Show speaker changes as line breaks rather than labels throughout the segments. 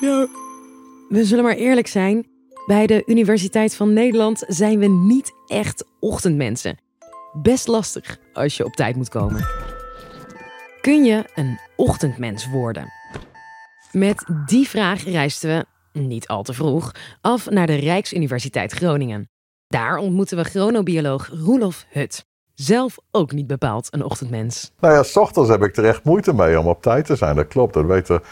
Ja. We zullen maar eerlijk zijn. Bij de Universiteit van Nederland zijn we niet echt ochtendmensen. Best lastig als je op tijd moet komen. Kun je een ochtendmens worden? Met die vraag reisden we, niet al te vroeg, af naar de Rijksuniversiteit Groningen. Daar ontmoeten we chronobioloog Roelof Hut. Zelf ook niet bepaald een ochtendmens.
Nou ja, s ochtends heb ik er echt moeite mee om op tijd te zijn. Dat klopt, dat weten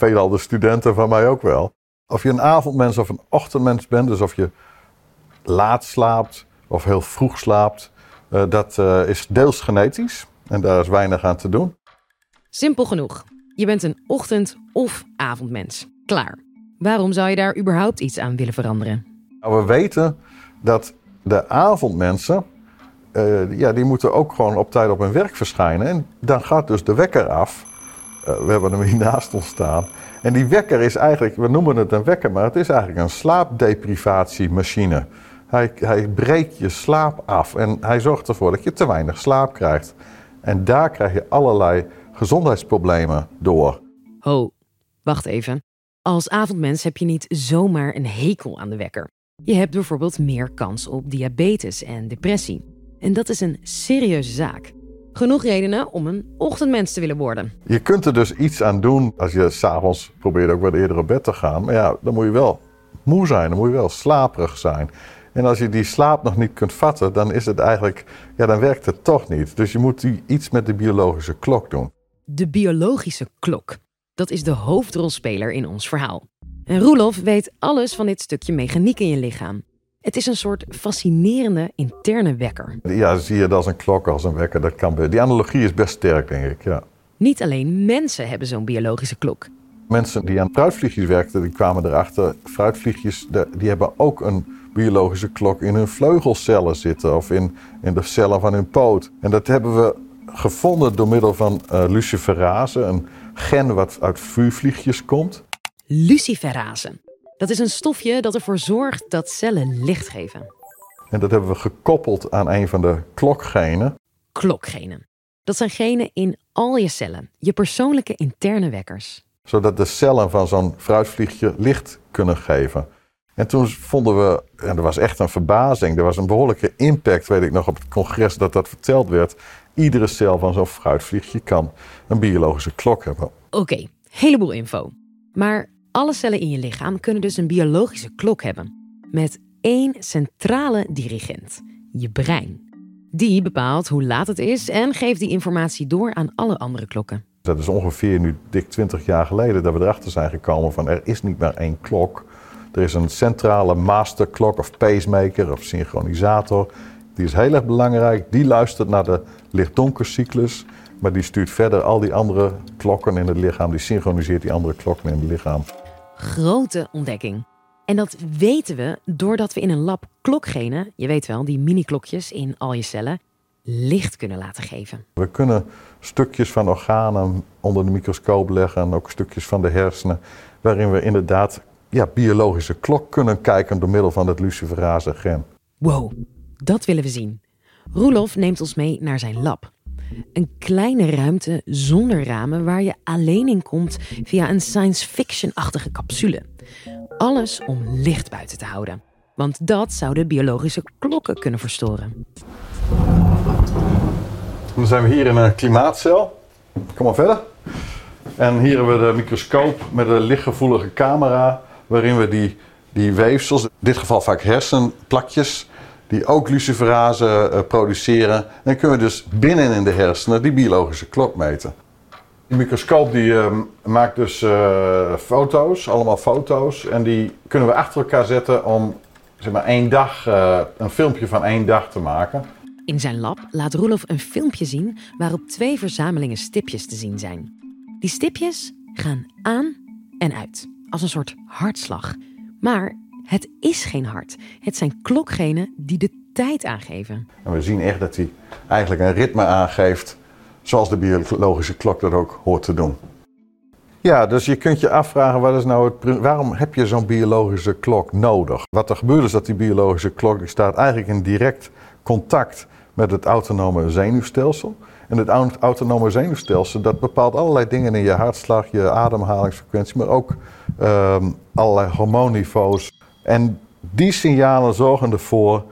veelal de studenten van mij ook wel. Of je een avondmens of een ochtendmens bent, dus of je laat slaapt of heel vroeg slaapt, uh, dat uh, is deels genetisch en daar is weinig aan te doen.
Simpel genoeg. Je bent een ochtend- of avondmens. Klaar. Waarom zou je daar überhaupt iets aan willen veranderen?
Nou, we weten dat de avondmensen, uh, ja, die moeten ook gewoon op tijd op hun werk verschijnen. En dan gaat dus de wekker af. Uh, we hebben hem hier naast ons staan. En die wekker is eigenlijk, we noemen het een wekker, maar het is eigenlijk een slaapdeprivatiemachine. Hij, hij breekt je slaap af en hij zorgt ervoor dat je te weinig slaap krijgt. En daar krijg je allerlei gezondheidsproblemen door.
Ho, wacht even. Als avondmens heb je niet zomaar een hekel aan de wekker. Je hebt bijvoorbeeld meer kans op diabetes en depressie. En dat is een serieuze zaak. Genoeg redenen om een ochtendmens te willen worden.
Je kunt er dus iets aan doen als je s'avonds probeert ook wat eerder op bed te gaan. Maar ja, dan moet je wel moe zijn, dan moet je wel slaperig zijn. En als je die slaap nog niet kunt vatten, dan is het eigenlijk, ja, dan werkt het toch niet. Dus je moet iets met de biologische klok doen.
De biologische klok. Dat is de hoofdrolspeler in ons verhaal. En Roelof weet alles van dit stukje mechaniek in je lichaam. Het is een soort fascinerende interne wekker.
Ja, zie je dat als een klok, als een wekker. Dat kan, die analogie is best sterk, denk ik. Ja.
Niet alleen mensen hebben zo'n biologische klok.
Mensen die aan fruitvliegjes werkten, die kwamen erachter. Fruitvliegjes, die hebben ook een biologische klok in hun vleugelcellen zitten of in, in de cellen van hun poot. En dat hebben we gevonden door middel van uh, luciferase, een gen wat uit vuurvliegjes komt.
Luciferase. Dat is een stofje dat ervoor zorgt dat cellen licht geven.
En dat hebben we gekoppeld aan een van de klokgenen.
Klokgenen. Dat zijn genen in al je cellen, je persoonlijke interne wekkers.
Zodat de cellen van zo'n fruitvliegje licht kunnen geven. En toen vonden we, en er was echt een verbazing, er was een behoorlijke impact, weet ik nog, op het congres dat dat verteld werd. Iedere cel van zo'n fruitvliegje kan een biologische klok hebben.
Oké, okay, heleboel info. Maar alle cellen in je lichaam kunnen dus een biologische klok hebben. Met één centrale dirigent, je brein. Die bepaalt hoe laat het is en geeft die informatie door aan alle andere klokken.
Dat is ongeveer nu dik 20 jaar geleden dat we erachter zijn gekomen van er is niet maar één klok. Er is een centrale masterklok of pacemaker of synchronisator. Die is heel erg belangrijk. Die luistert naar de licht-donkercyclus. Maar die stuurt verder al die andere klokken in het lichaam. Die synchroniseert die andere klokken in het lichaam.
Grote ontdekking. En dat weten we doordat we in een lab klokgenen, je weet wel, die mini-klokjes in al je cellen, licht kunnen laten geven.
We kunnen stukjes van organen onder de microscoop leggen en ook stukjes van de hersenen, waarin we inderdaad ja, biologische klok kunnen kijken door middel van het luciferase gen.
Wow, dat willen we zien. Roelof neemt ons mee naar zijn lab. Een kleine ruimte zonder ramen waar je alleen in komt via een science fiction-achtige capsule. Alles om licht buiten te houden. Want dat zouden biologische klokken kunnen verstoren.
Dan zijn we hier in een klimaatcel. Kom maar verder. En hier hebben we de microscoop met een lichtgevoelige camera waarin we die, die weefsels, in dit geval vaak hersenplakjes, die ook luciferase uh, produceren. dan kunnen we dus binnen in de hersenen die biologische klok meten. Die microscoop die, uh, maakt dus uh, foto's, allemaal foto's. En die kunnen we achter elkaar zetten om zeg maar, één dag, een filmpje van één dag te maken.
In zijn lab laat Roelof een filmpje zien waarop twee verzamelingen stipjes te zien zijn. Die stipjes gaan aan en uit als een soort hartslag. Maar het is geen hart. Het zijn klokgenen die de tijd aangeven.
En we zien echt dat hij eigenlijk een ritme aangeeft, zoals de biologische klok dat ook hoort te doen. Ja, dus je kunt je afvragen, wat is nou het, waarom heb je zo'n biologische klok nodig? Wat er gebeurt is dat die biologische klok staat eigenlijk in direct contact met het autonome zenuwstelsel. En het autonome zenuwstelsel dat bepaalt allerlei dingen in je hartslag, je ademhalingsfrequentie, maar ook um, allerlei hormoonniveaus. En die signalen zorgen ervoor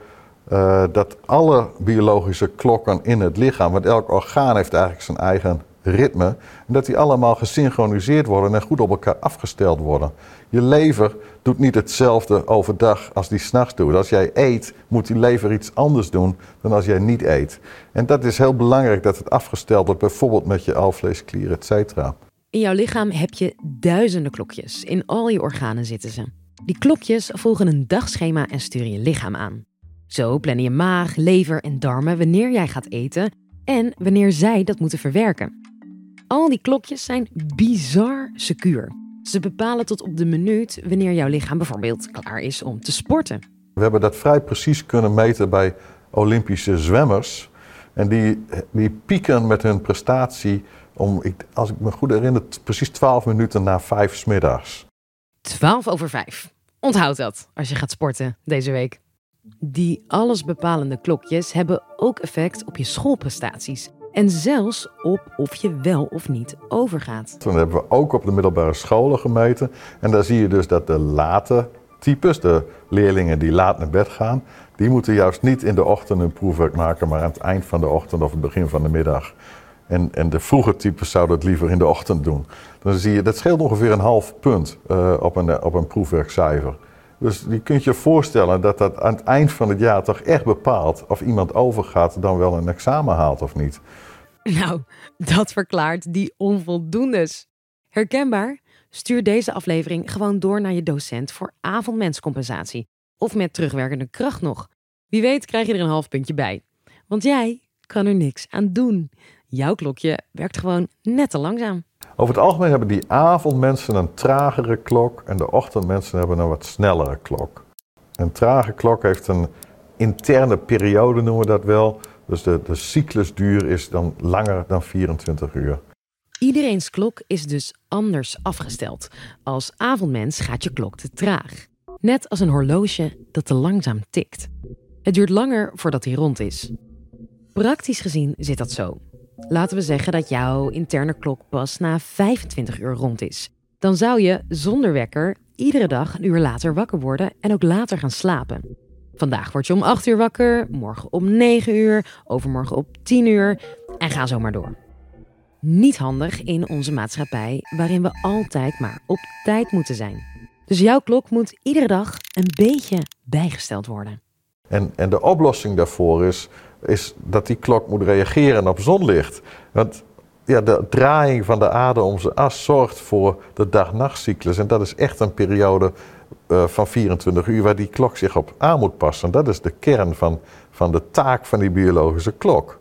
uh, dat alle biologische klokken in het lichaam, want elk orgaan heeft eigenlijk zijn eigen ritme, en dat die allemaal gesynchroniseerd worden en goed op elkaar afgesteld worden. Je lever doet niet hetzelfde overdag als die s'nachts doet. Als jij eet, moet die lever iets anders doen dan als jij niet eet. En dat is heel belangrijk dat het afgesteld wordt, bijvoorbeeld met je alvleesklier, et cetera.
In jouw lichaam heb je duizenden klokjes. In al je organen zitten ze. Die klokjes volgen een dagschema en sturen je lichaam aan. Zo plannen je maag, lever en darmen wanneer jij gaat eten en wanneer zij dat moeten verwerken. Al die klokjes zijn bizar secuur. Ze bepalen tot op de minuut wanneer jouw lichaam bijvoorbeeld klaar is om te sporten.
We hebben dat vrij precies kunnen meten bij Olympische zwemmers. En die, die pieken met hun prestatie om, als ik me goed herinner, precies 12 minuten na 5 smiddags.
12 over 5. Onthoud dat als je gaat sporten deze week. Die allesbepalende klokjes hebben ook effect op je schoolprestaties. En zelfs op of je wel of niet overgaat.
Toen hebben we ook op de middelbare scholen gemeten. En daar zie je dus dat de late types, de leerlingen die laat naar bed gaan, die moeten juist niet in de ochtend een proefwerk maken, maar aan het eind van de ochtend of het begin van de middag. En, en de vroege types zouden het liever in de ochtend doen. Dan zie je, dat scheelt ongeveer een half punt uh, op, een, op een proefwerkcijfer. Dus je kunt je voorstellen dat dat aan het eind van het jaar toch echt bepaalt of iemand overgaat dan wel een examen haalt of niet.
Nou, dat verklaart die onvoldoendes. Herkenbaar? Stuur deze aflevering gewoon door naar je docent voor avondmenscompensatie. Of met terugwerkende kracht nog. Wie weet krijg je er een half puntje bij. Want jij kan er niks aan doen. Jouw klokje werkt gewoon net te langzaam.
Over het algemeen hebben die avondmensen een tragere klok en de ochtendmensen hebben een wat snellere klok. Een trage klok heeft een interne periode, noemen we dat wel. Dus de, de cyclusduur is dan langer dan 24 uur.
Iedereen's klok is dus anders afgesteld. Als avondmens gaat je klok te traag. Net als een horloge dat te langzaam tikt. Het duurt langer voordat hij rond is. Praktisch gezien zit dat zo. Laten we zeggen dat jouw interne klok pas na 25 uur rond is. Dan zou je zonder wekker iedere dag een uur later wakker worden en ook later gaan slapen. Vandaag word je om 8 uur wakker, morgen om 9 uur, overmorgen op 10 uur en ga zo maar door. Niet handig in onze maatschappij waarin we altijd maar op tijd moeten zijn. Dus jouw klok moet iedere dag een beetje bijgesteld worden.
En, en de oplossing daarvoor is, is dat die klok moet reageren op zonlicht. Want ja, de draaiing van de aarde om zijn as zorgt voor de dag-nachtcyclus. En dat is echt een periode uh, van 24 uur waar die klok zich op aan moet passen. Dat is de kern van, van de taak van die biologische klok.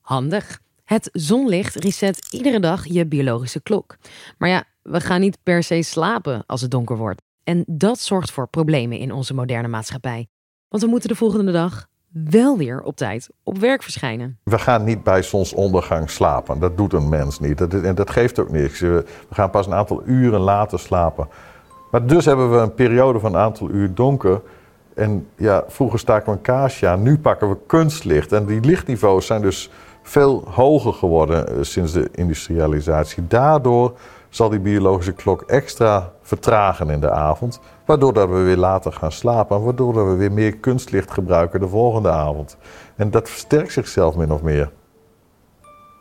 Handig. Het zonlicht reset iedere dag je biologische klok. Maar ja, we gaan niet per se slapen als het donker wordt. En dat zorgt voor problemen in onze moderne maatschappij. Want we moeten de volgende dag wel weer op tijd op werk verschijnen.
We gaan niet bij zonsondergang slapen. Dat doet een mens niet. Dat, en dat geeft ook niks. We gaan pas een aantal uren later slapen. Maar dus hebben we een periode van een aantal uur donker. En ja, vroeger staken we een kaarsje nu pakken we kunstlicht. En die lichtniveaus zijn dus veel hoger geworden eh, sinds de industrialisatie. Daardoor zal die biologische klok extra vertragen in de avond. Waardoor dat we weer later gaan slapen. En waardoor dat we weer meer kunstlicht gebruiken de volgende avond. En dat versterkt zichzelf min of meer.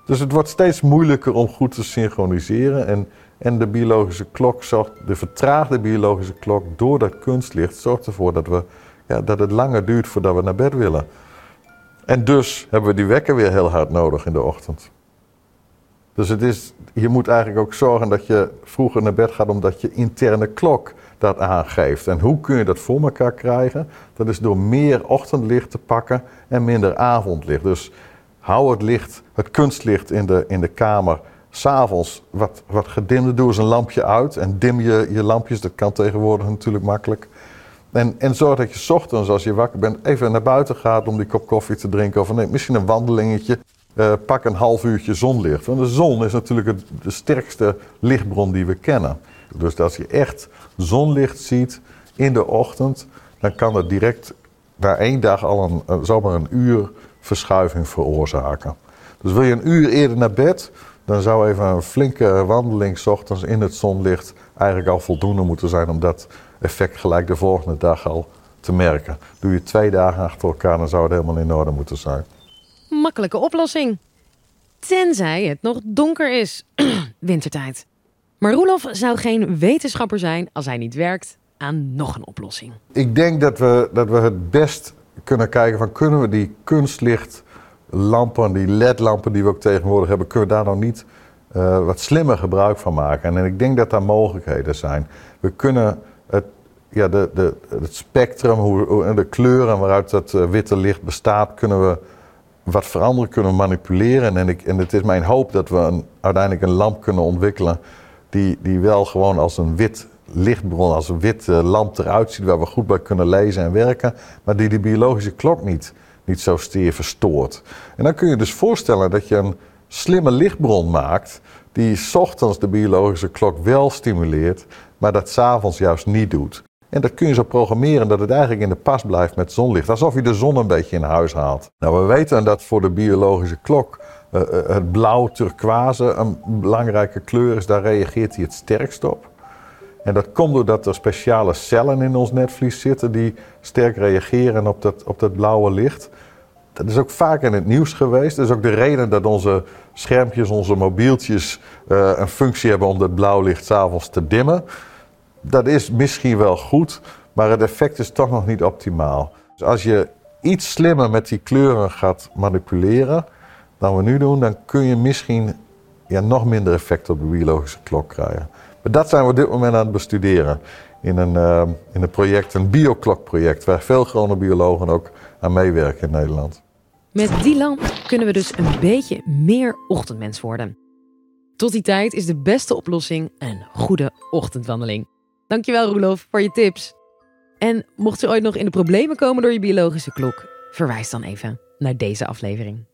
Dus het wordt steeds moeilijker om goed te synchroniseren. En, en de biologische klok zorgt, de vertraagde biologische klok door dat kunstlicht zorgt ervoor dat, we, ja, dat het langer duurt voordat we naar bed willen. En dus hebben we die wekker weer heel hard nodig in de ochtend. Dus het is, je moet eigenlijk ook zorgen dat je vroeger naar bed gaat omdat je interne klok dat aangeeft. En hoe kun je dat voor elkaar krijgen? Dat is door meer ochtendlicht te pakken en minder avondlicht. Dus hou het licht, het kunstlicht in de, in de kamer s'avonds wat, wat gedimd. Doe eens een lampje uit en dim je je lampjes. Dat kan tegenwoordig natuurlijk makkelijk. En, en zorg dat je ochtends, als je wakker bent, even naar buiten gaat om die kop koffie te drinken. Of nee, misschien een wandelingetje. Uh, pak een half uurtje zonlicht. Want de zon is natuurlijk het, de sterkste lichtbron die we kennen. Dus als je echt zonlicht ziet in de ochtend, dan kan het direct na één dag al een, zomaar een uur verschuiving veroorzaken. Dus wil je een uur eerder naar bed, dan zou even een flinke wandeling 's ochtends in het zonlicht eigenlijk al voldoende moeten zijn om dat effect gelijk de volgende dag al te merken. Doe je twee dagen achter elkaar, dan zou het helemaal in orde moeten zijn.
Makkelijke oplossing. Tenzij het nog donker is. Wintertijd. Maar Roelof zou geen wetenschapper zijn als hij niet werkt aan nog een oplossing.
Ik denk dat we, dat we het best kunnen kijken van kunnen we die kunstlichtlampen, die ledlampen die we ook tegenwoordig hebben, kunnen we daar nou niet uh, wat slimmer gebruik van maken? En ik denk dat daar mogelijkheden zijn. We kunnen het, ja, de, de, het spectrum hoe, de kleuren waaruit dat uh, witte licht bestaat, kunnen we wat veranderen, kunnen manipuleren. En, ik, en het is mijn hoop dat we uiteindelijk een lamp kunnen ontwikkelen die, die wel gewoon als een wit lichtbron, als een wit uh, lamp eruit ziet, waar we goed bij kunnen lezen en werken, maar die de biologische klok niet, niet zo steer verstoort. En dan kun je dus voorstellen dat je een slimme lichtbron maakt, die ochtends de biologische klok wel stimuleert, maar dat s'avonds juist niet doet. En dat kun je zo programmeren dat het eigenlijk in de pas blijft met zonlicht. Alsof je de zon een beetje in huis haalt. Nou, we weten dat voor de biologische klok uh, het blauw turquoise een belangrijke kleur is. Daar reageert hij het sterkst op. En dat komt doordat er speciale cellen in ons netvlies zitten die sterk reageren op dat, op dat blauwe licht. Dat is ook vaak in het nieuws geweest. Dat is ook de reden dat onze schermpjes, onze mobieltjes uh, een functie hebben om dat blauw licht s'avonds te dimmen. Dat is misschien wel goed, maar het effect is toch nog niet optimaal. Dus als je iets slimmer met die kleuren gaat manipuleren dan we nu doen, dan kun je misschien ja, nog minder effect op de biologische klok krijgen. Maar dat zijn we op dit moment aan het bestuderen in een, uh, in een project, een bioklokproject, waar veel chronobiologen ook aan meewerken in Nederland.
Met die lamp kunnen we dus een beetje meer ochtendmens worden. Tot die tijd is de beste oplossing een goede ochtendwandeling. Dankjewel Roelof voor je tips. En mocht je ooit nog in de problemen komen door je biologische klok, verwijs dan even naar deze aflevering.